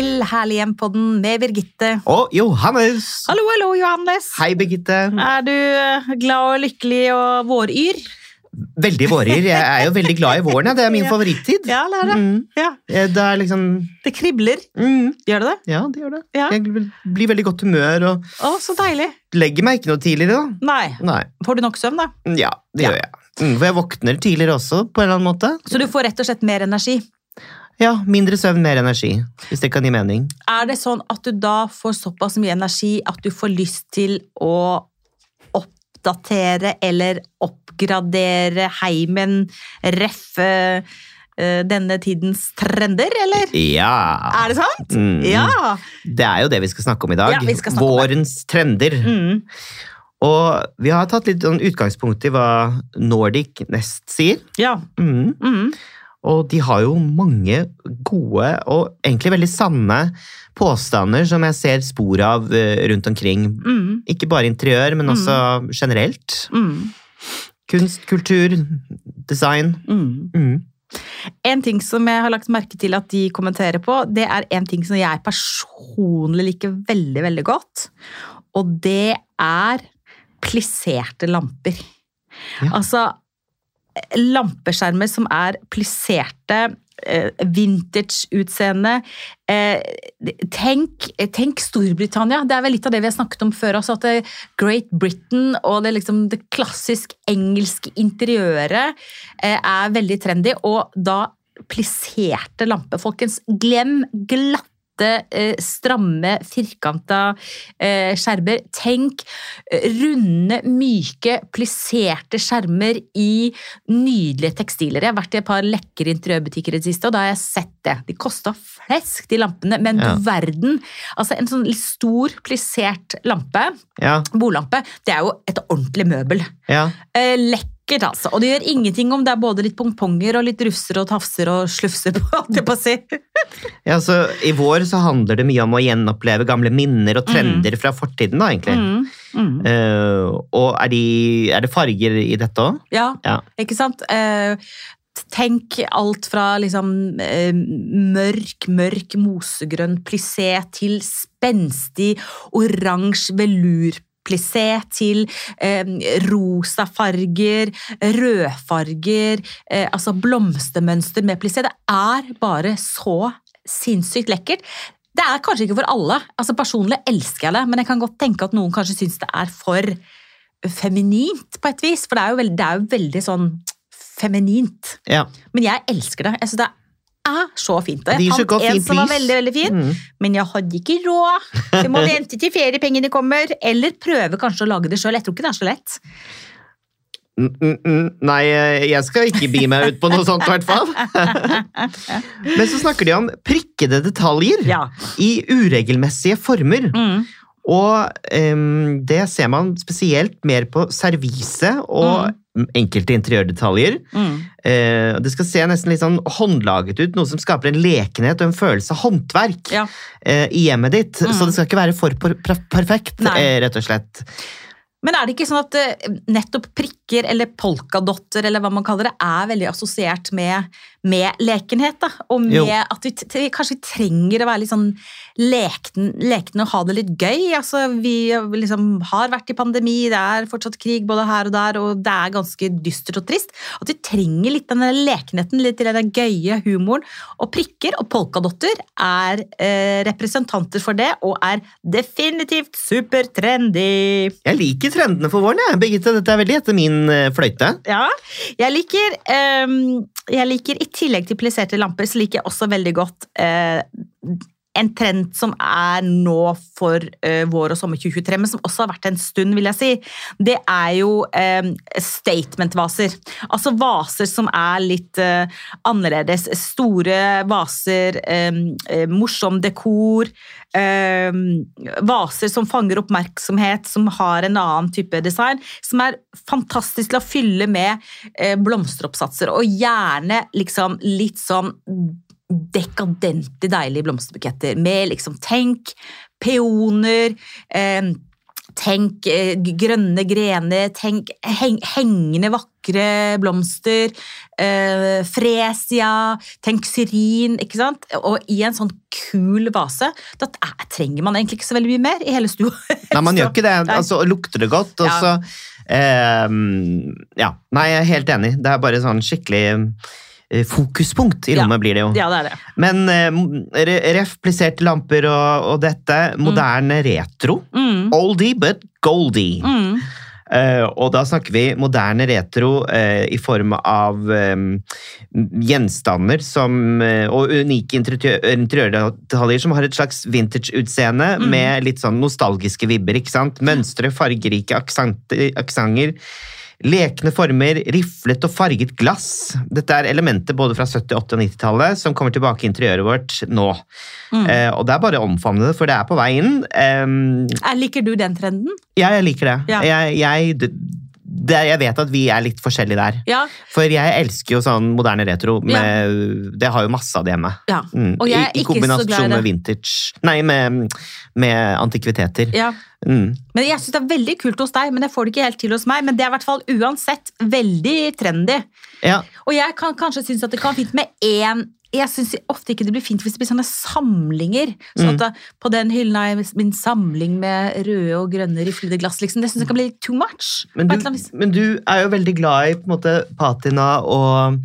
Til Herlig hjem-podden med Birgitte. Og Johannes! Hallo, hallo, Johannes. Hei, Birgitte. Er du eh, glad og lykkelig og våryr? Veldig våryr. Jeg er jo veldig glad i våren. Det er min Ja. favorittid. Ja, det er det. Mm. Ja. Eh, Det er liksom Det kribler. mm, Gjør det det? Ja, det gjør det. Ja. Jeg blir veldig godt humør og Å, så deilig. legger meg ikke noe tidligere, da. Nei. Nei. Får du nok søvn, da? Ja, det Ja. gjør jeg. Mm, for jeg våkner tidligere også, på en eller annen måte. Så du får rett og slett mer energi. Ja, mindre søvn, mer energi. Hvis det kan gi mening. Er det sånn at du da får såpass mye energi at du får lyst til å oppdatere eller oppgradere heimen, reffe eh, denne tidens trender, eller? Ja. Er det sant? Mm. Ja! Det er jo det vi skal snakke om i dag. Ja, vi skal snakke om det. Vårens trender. Mm. Og vi har tatt litt sånn utgangspunkt i hva Nordic Nest sier. Ja. Mm. Mm. Og de har jo mange gode og egentlig veldig sanne påstander som jeg ser spor av eh, rundt omkring. Mm. Ikke bare interiør, men også generelt. Mm. Kunst, kultur, design. Mm. Mm. En ting som jeg har lagt merke til at de kommenterer på, det er en ting som jeg personlig liker veldig, veldig godt. Og det er plisserte lamper. Ja. Altså lampeskjermer som er plisserte, eh, vintage-utseende. Eh, tenk, tenk Storbritannia. Det er vel litt av det vi har snakket om før. Altså at Great Britain og det, liksom, det klassisk engelske interiøret eh, er veldig trendy. Og da plisserte lamper, folkens. Glem glatte, eh, stramme, firkanta eh, skjermer. Tenk eh, runde, myke, plisserte skjermer i nydelige tekstiler. Jeg har vært i et par lekre interiørbutikker i det siste, og da har jeg sett det. De kosta flesk, de lampene, men Ja. du verden. Altså En sånn stor, plissert lampe, Ja, bordlampe, det er jo et ordentlig møbel. ja. Eh, lekkert, altså. Og det gjør ingenting om det er både litt pongponger og litt rufser og tafser og slufser på, holdt jeg på å si. ja så I vår så handler det mye om å gjenoppleve gamle minner og trender fra fortiden. da, egentlig. Mm, mm. Uh, og er, de, er det farger i dette òg? Ja, Ja. ikke sant? Uh, tenk alt fra liksom eh, mørk, mørk mosegrønn plissé til spenstig oransje velurplissé til eh, rosa farger, rødfarger, eh, altså blomstermønster med plissé. Det er bare så sinnssykt lekkert. Det er kanskje ikke for alle. Altså Personlig elsker jeg det, men jeg kan godt tenke at noen kanskje syns det er for feminint på et vis. For det er jo veldig, det er jo veldig sånn feminint. Ja. Men jeg elsker det. Jeg synes det er så fint. Og Det jeg fant en som var veldig, veldig fin, Mm. men jeg hadde ikke råd. Jeg må vente til feriepengene kommer, eller prøve kanskje å lage det sjøl. Jeg tror ikke det er så lett. Mm, mm, mm. Nei, eh, jeg skal ikke bi meg ut på noe sånt, i hvert fall. Men så snakker de om prikkede detaljer Ja. i uregelmessige former. Mm. Og um, det ser man spesielt mer på servise og enkelte interiørdetaljer. Mm. Eh, det skal se nesten litt sånn håndlaget ut, noe som skaper en lekenhet og en følelse av håndverk Ja. eh, i hjemmet ditt. Mm. Så det skal ikke være for per per- perfekt, eh, rett og slett. Men er det ikke sånn at nettopp nettopp prikker eller polkadotter eller hva man kaller det, er veldig assosiert med, med lekenhet? da? Og med Jo. at vi, t- kanskje vi trenger å være litt sånn lekne, lekne og ha det litt gøy? Altså, Vi liksom har vært i pandemi, det er fortsatt krig både her og der, og det er ganske dystert og trist. At vi trenger litt denne lekenheten, litt den gøye humoren. Og prikker og polkadotter er eh, representanter for det, og er definitivt supertrendy. Jeg liker trendene for våren, jeg. Birgitte. Dette er veldig etter min fløyte. Ja, jeg liker, um, jeg liker I tillegg til plisserte lamper, så liker jeg også veldig godt eh, en trend som er nå for eh, vår og sommer 2023, men som også har vært en stund, vil jeg si. Det er jo eh, statement-vaser. Altså vaser som er litt eh, annerledes. Store vaser, eh, eh, morsom dekor. eh, vaser som fanger oppmerksomhet, som har en annen type design. Som er fantastisk til å fylle med blomsteroppsatser, og gjerne liksom litt sånn dekadente, deilige blomsterbuketter med liksom tenk, peoner, eh, Tenk eh, grønne grener, tenk heng, hengende vakre blomster, eh, fresia, tenk syrin, ikke sant? Og i en sånn kul vase, da er, trenger man egentlig ikke så veldig mye mer i hele stua. Nei, man gjør ikke det. Altså, lukter det godt, og Ja. så eh, Ja. Nei, jeg er helt enig. Det er bare sånn skikkelig eh, fokuspunkt i Ja. rommet, blir det jo. Ja, det er det. Men uh, re- ref, plisserte lamper og, og dette. Moderne retro. Mm. Oldie but goldie. Mm. Uh, og da snakker vi moderne retro uh, i form av um, gjenstander som, uh, og unike interiør- interiørdetaljer som har et slags vintage-utseende Mm. med litt sånn nostalgiske vibber. ikke sant? Mønstre, fargerike aksenter. Lekne former, riflet og farget glass. Dette er elementer både fra 70-, 80- og 90-tallet som kommer tilbake i interiøret vårt nå. Mm. Eh, og det er bare å omfavne det, for det er på vei inn. Eh, Liker du den trenden? ja, jeg liker det. Ja. Jeg, jeg, det. Jeg vet at vi er litt forskjellige der. Ja. For jeg elsker jo sånn moderne retro. Med, Det har jo masse av det hjemme. ja. Mm. Og jeg er I, I ikke så glad kombinasjon med vintage Nei, med, med antikviteter. ja. Mm. Men Jeg syns det er veldig kult hos deg, men jeg får det ikke helt til hos meg. Men det er i hvert fall uansett veldig trendy. Ja. Og jeg kan kanskje synes at det kan fint med én jeg syns ofte ikke det blir fint hvis det blir sånne samlinger. Sånn at da, På den hyllen er min samling med røde og grønne riflede glass. Liksom. Det syns jeg kan bli litt too much. Men, du, men du er jo veldig glad i på en måte, patina og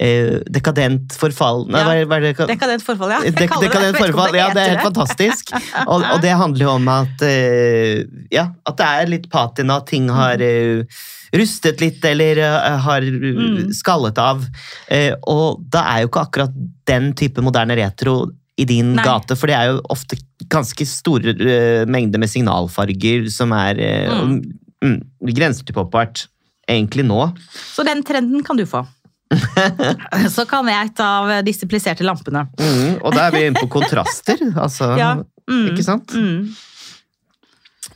eh, dekadent forfall Nei, Ja. hva hva det? Dekadent forfall, ja. Dek det- dekadent om forfall, ja, det er helt fantastisk. Og, og det handler jo om at eh, Ja, at det er litt patina, ting har eh, rustet litt eller eh, har Mm. skallet av. Eh, og da er jo ikke akkurat den type moderne retro i din Nei. gate, for det er jo ofte ganske store eh, mengder med signalfarger som er Mm. mm, grenser til pop art. Egentlig nå. Så den trenden kan du få. Så kan jeg ta av disse plisserte lampene. Mm, og da er vi inne på kontraster. Altså, Ja. Mm. Ikke sant? Mm.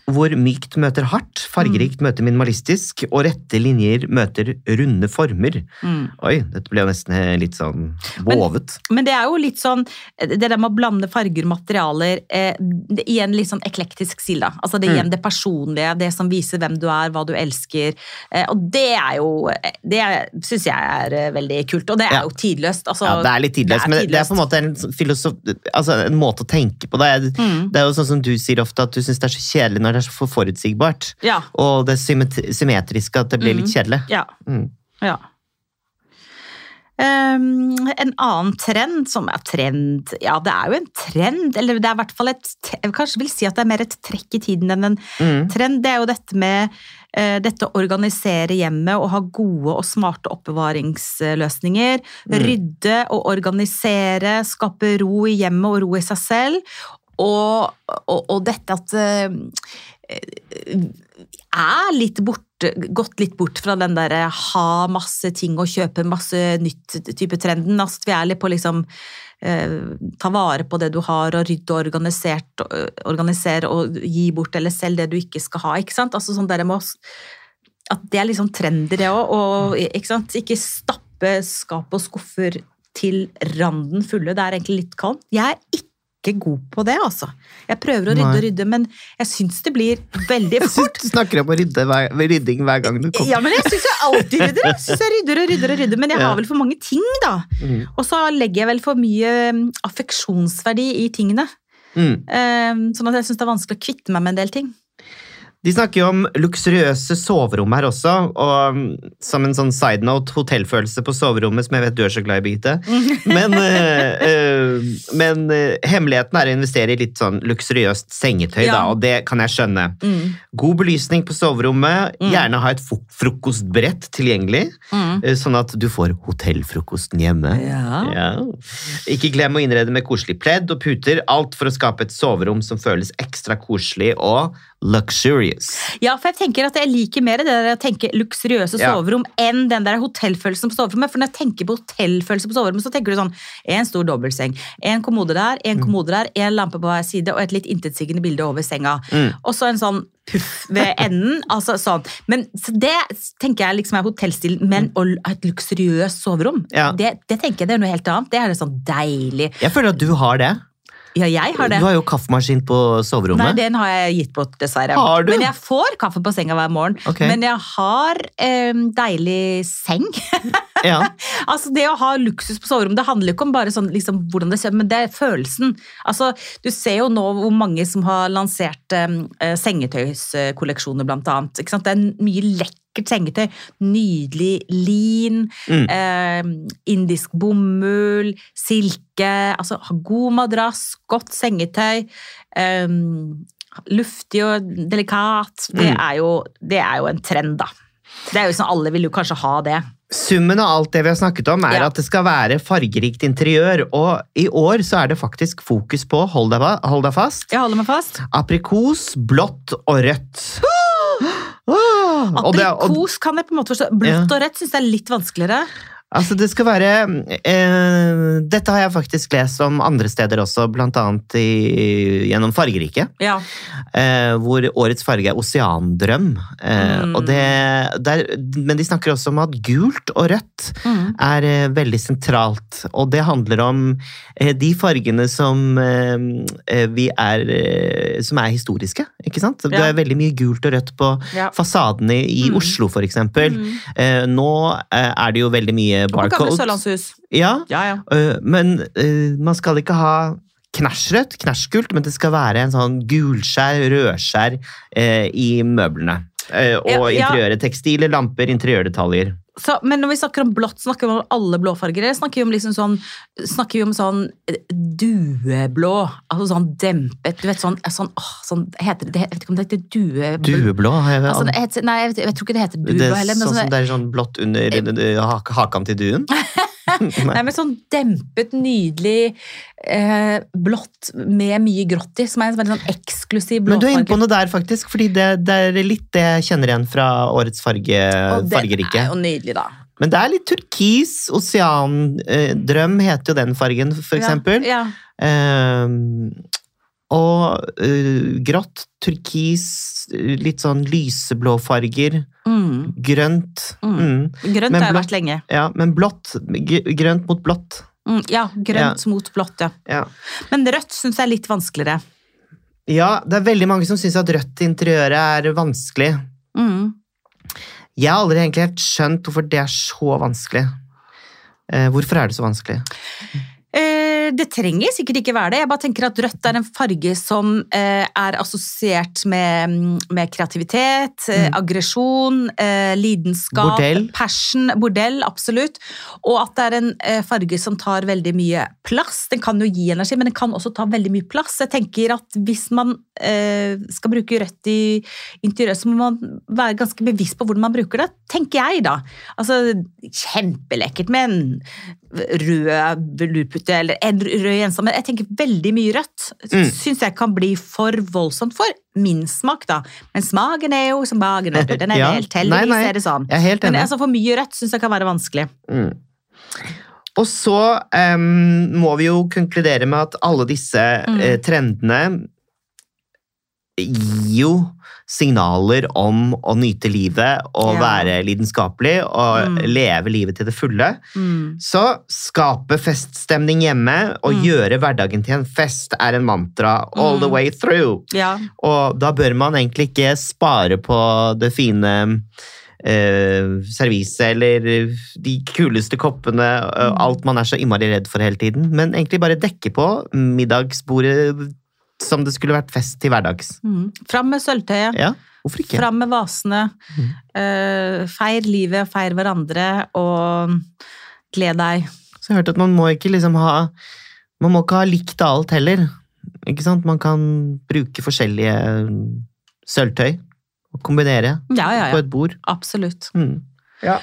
Hvor mykt møter hardt, fargerikt Mm. møter minimalistisk, og rette linjer møter runde former. Mm. Oi, dette ble jo nesten litt sånn vovet. Men det er jo litt sånn Det der med å blande farger og materialer eh, det, i en litt sånn eklektisk stil. da. Altså det, Mm. det personlige, det som viser hvem du er, hva du elsker. Eh, og det er jo Det syns jeg er eh, veldig kult, og det er Ja. jo tidløst. Altså, Ja, det er litt tidløst, det er men det er på en måte en, filosof, altså en måte å tenke på. Det er, Mm. det er jo sånn som du sier ofte, at du syns det er så kjedelig når er så for forutsigbart. Ja. Og det symmetriske, at det blir litt kjedelig. ja. Mm. Ja. Um, en annen trend som er trend Ja, det er jo en trend, eller det er i hvert fall et Jeg kanskje vil si at det er mer et trekk i tiden enn en Mm. trend. Det er jo dette med eh, dette å organisere hjemmet og ha gode og smarte oppbevaringsløsninger. Mm. Rydde og organisere, skape ro i hjemmet og ro i seg selv. Og, og, og dette at eh, er litt borte, gått litt bort fra den derre ha masse ting og kjøpe masse nytt type trenden. Altså vi er litt på liksom eh, ta vare på det du har og rydde og og, organisere og gi bort eller selv det du ikke skal ha. ikke sant? Altså sånn med oss, At det er liksom trender, det òg. Og ikke sant? Ikke stappe skap og skuffer til randen fulle. Det er egentlig litt kaldt. Jeg er ikke god på det, altså. Jeg prøver å rydde Nei. og rydde, men jeg syns det blir veldig Jeg fort. synes du snakker om å rydde hver, rydding hver gang du kommer. Ja, men jeg syns jeg alltid rydder. Jeg synes jeg rydder og rydder og rydder, Men jeg Ja. har vel for mange ting, da. Mm. Og så legger jeg vel for mye mm, affeksjonsverdi i tingene. Mm. Eh, Sånn at jeg syns det er vanskelig å kvitte meg med en del ting. De snakker jo om luksuriøse soverom her også, og mm, som en sånn side note, hotellfølelse på soverommet, som jeg vet du er så glad i, Birgitte. Men, eh, men eh, hemmeligheten er å investere i litt sånn luksuriøst sengetøy, Ja. da, og det kan jeg skjønne. Mm. God belysning på soverommet, Mm. gjerne ha et frokostbrett tilgjengelig, Mm. sånn at du får hotellfrokosten hjemme. Ja. Ja. Ikke glem å innrede med koselig pledd og puter, alt for å skape et soverom som føles ekstra koselig og luxurious. ja, for jeg tenker at jeg liker mer det der å tenke luksuriøse Ja. enn den der hotellfølelsen på soverommet. For når jeg tenker på hotellfølelse på soverommet, så tenker du sånn en stor dobbeltseng, en kommode der, en kommode der, en lampe på hver side og et litt intetsigende bilde over senga. Mm. Og så en sånn puff ved enden. altså sånn. Men så det tenker jeg liksom er hotellstil, men å ha et luksuriøst soverom, Ja. det, det tenker jeg det er noe helt annet. Det er sånn deilig. Jeg føler at du har det. Ja, jeg har det. Du har jo kaffemaskin på soverommet. Nei, den har jeg gitt bort, dessverre. Har du? Men jeg får kaffe på senga hver morgen. Okay. Men jeg har eh, deilig seng. Ja. altså Det å ha luksus på soverommet, det handler ikke om bare sånn, liksom, hvordan det ser men det er følelsen. Altså, Du ser jo nå hvor mange som har lansert eh, sengetøyskolleksjoner, blant annet. Ikke sant? Det er mye lekkert sengetøy. Nydelig lin, Mm. eh, indisk bomull, silke. Altså god madrass, godt sengetøy. Eh, luftig og delikat. Det, Mm. er jo, det er jo en trend, da. Det er jo sånn, Alle vil jo kanskje ha det. Summen av alt det vi har snakket om, er Ja. at det skal være fargerikt interiør. Og i år så er det faktisk fokus på, hold deg, hold deg fast, Jeg holder meg fast. aprikos, blått og rødt. Åh! Og det og- kan jeg på en måte forstå. Blått og rødt syns jeg er litt vanskeligere. Altså, det skal være eh, Dette har jeg faktisk lest om andre steder også, annet gjennom Fargerike. Ja. Eh, hvor årets farge er oseandrøm. Eh, Mm. og det, der, men de snakker også om at gult og rødt Mm. er eh, veldig sentralt. Og det handler om eh, de fargene som eh, vi er Som er historiske, ikke sant? Det Ja. er veldig mye gult og rødt på Ja. fasadene i Mm. Oslo, eksempel. Mm. Eh, nå er det jo veldig mye Og på gamle sørlandshus. Ja, Ja, ja. øh, men øh, man skal ikke ha knæsjrødt, knæsjgult, men det skal være en sånn gulskjær, rødskjær eh, i møblene. Eh, og ja. interiøret. Tekstiler, lamper, interiørdetaljer. Så, men når vi snakker om blått, snakker vi om alle blåfarger? Snakker vi om liksom sånn, snakker vi om sånn eh, dueblå? Altså sånn dempet Du vet sånn, sånn, åh, sånn heter det, Jeg vet ikke om det heter dueblå. Dueblå jeg vet, Altså, heter, nei, jeg, vet, jeg tror ikke det heter dueblå er heller. Men sånn sånn, det er sånn blått under eh, hak hakan til duen. Nei, men sånn dempet, nydelig eh, blått med mye grått i, som er en veldig sånn eksklusiv Men du er inne på noe der, faktisk, fordi det, det er litt det jeg kjenner igjen fra årets farge, Og den fargerike. er jo nydelig, da. Men det er litt turkis. Oseandrøm heter jo den fargen, for eksempel. Ja, Ehm, og uh, grått, turkis, litt sånn lyseblå farger. Mm. Grønt. Mm. Mm. Grønt Men har jeg blå- vært lenge. Ja, men blått. Grønt mot blått. Mm, ja, grønt mot blått, ja. Ja. Men rødt syns jeg er litt vanskeligere. ja, det er veldig mange som syns at rødt i interiøret er vanskelig. Mm. Jeg har aldri egentlig helt skjønt hvorfor det er så vanskelig. Eh, hvorfor er det så vanskelig? Det trenger sikkert ikke være det. Jeg bare tenker at Rødt er en farge som eh, er assosiert med, med kreativitet, eh, Mm. aggresjon, eh, lidenskap, Bordell. passion, bordell, absolutt. Og at det er en farge som tar veldig mye plass. Den kan jo gi energi, men den kan også ta veldig mye plass. Jeg tenker at hvis man eh, skal bruke rødt i interiør, så må man være ganske bevisst på hvordan man bruker det, tenker jeg da. Altså, kjempelekkert med en rød lurpute eller en rød gjenstand, men jeg tenker veldig mye rødt. Mm. Syns jeg kan bli for voldsomt for min smak, da. Men smaken er jo som magen, vet du. Den er Ja. helt Nei, heldigvis nei. er det sånn. Jeg er helt Men altså, for mye rødt syns jeg kan være vanskelig. Mm. Og så um, må vi jo konkludere med at alle disse Mm. eh, trendene gir jo signaler om å nyte livet og Ja. være lidenskapelig og Mm. leve livet til det fulle. Mm. Så skape feststemning hjemme og Mm. gjøre hverdagen til en fest er en mantra all the Mm. way through. Ja. Og da bør man egentlig ikke spare på det fine eh, serviset eller de kuleste koppene, eh, Mm. alt man er så innmari redd for hele tiden, men egentlig bare dekke på middagsbordet som det skulle vært fest til hverdags. Mm. Fram med sølvtøyet. Ja, hvorfor ikke? Fram med vasene. Mm. Uh, feir livet, feir hverandre, og gled deg. Så jeg har hørt at man må ikke liksom ha Man må ikke ha likt alt heller. Ikke sant? Man kan bruke forskjellige sølvtøy og kombinere Ja, ja, på et bord. Absolutt. Mm.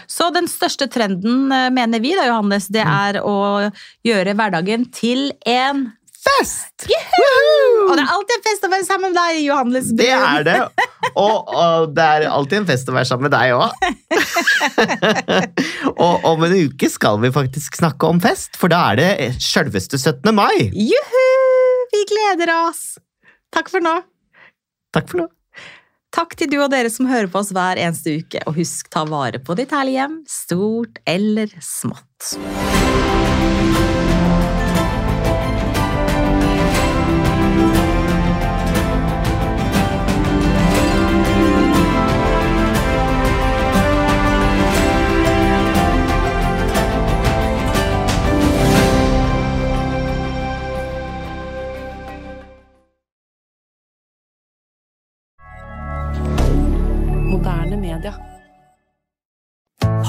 Så den største trenden, eh, mener vi da, Johannes, det Mm. er å gjøre hverdagen til en Fest! Og det er alltid en fest å være sammen med deg, Johannes. Det er det. Og, og det er alltid en fest å være sammen med deg òg. og om en uke skal vi faktisk snakke om fest, for da er det sjølveste 17. mai. Juhu! Vi gleder oss. Takk for nå. Takk for nå. Takk til du og dere som hører på oss hver eneste uke. Og husk, ta vare på ditt herlige hjem, stort eller smått.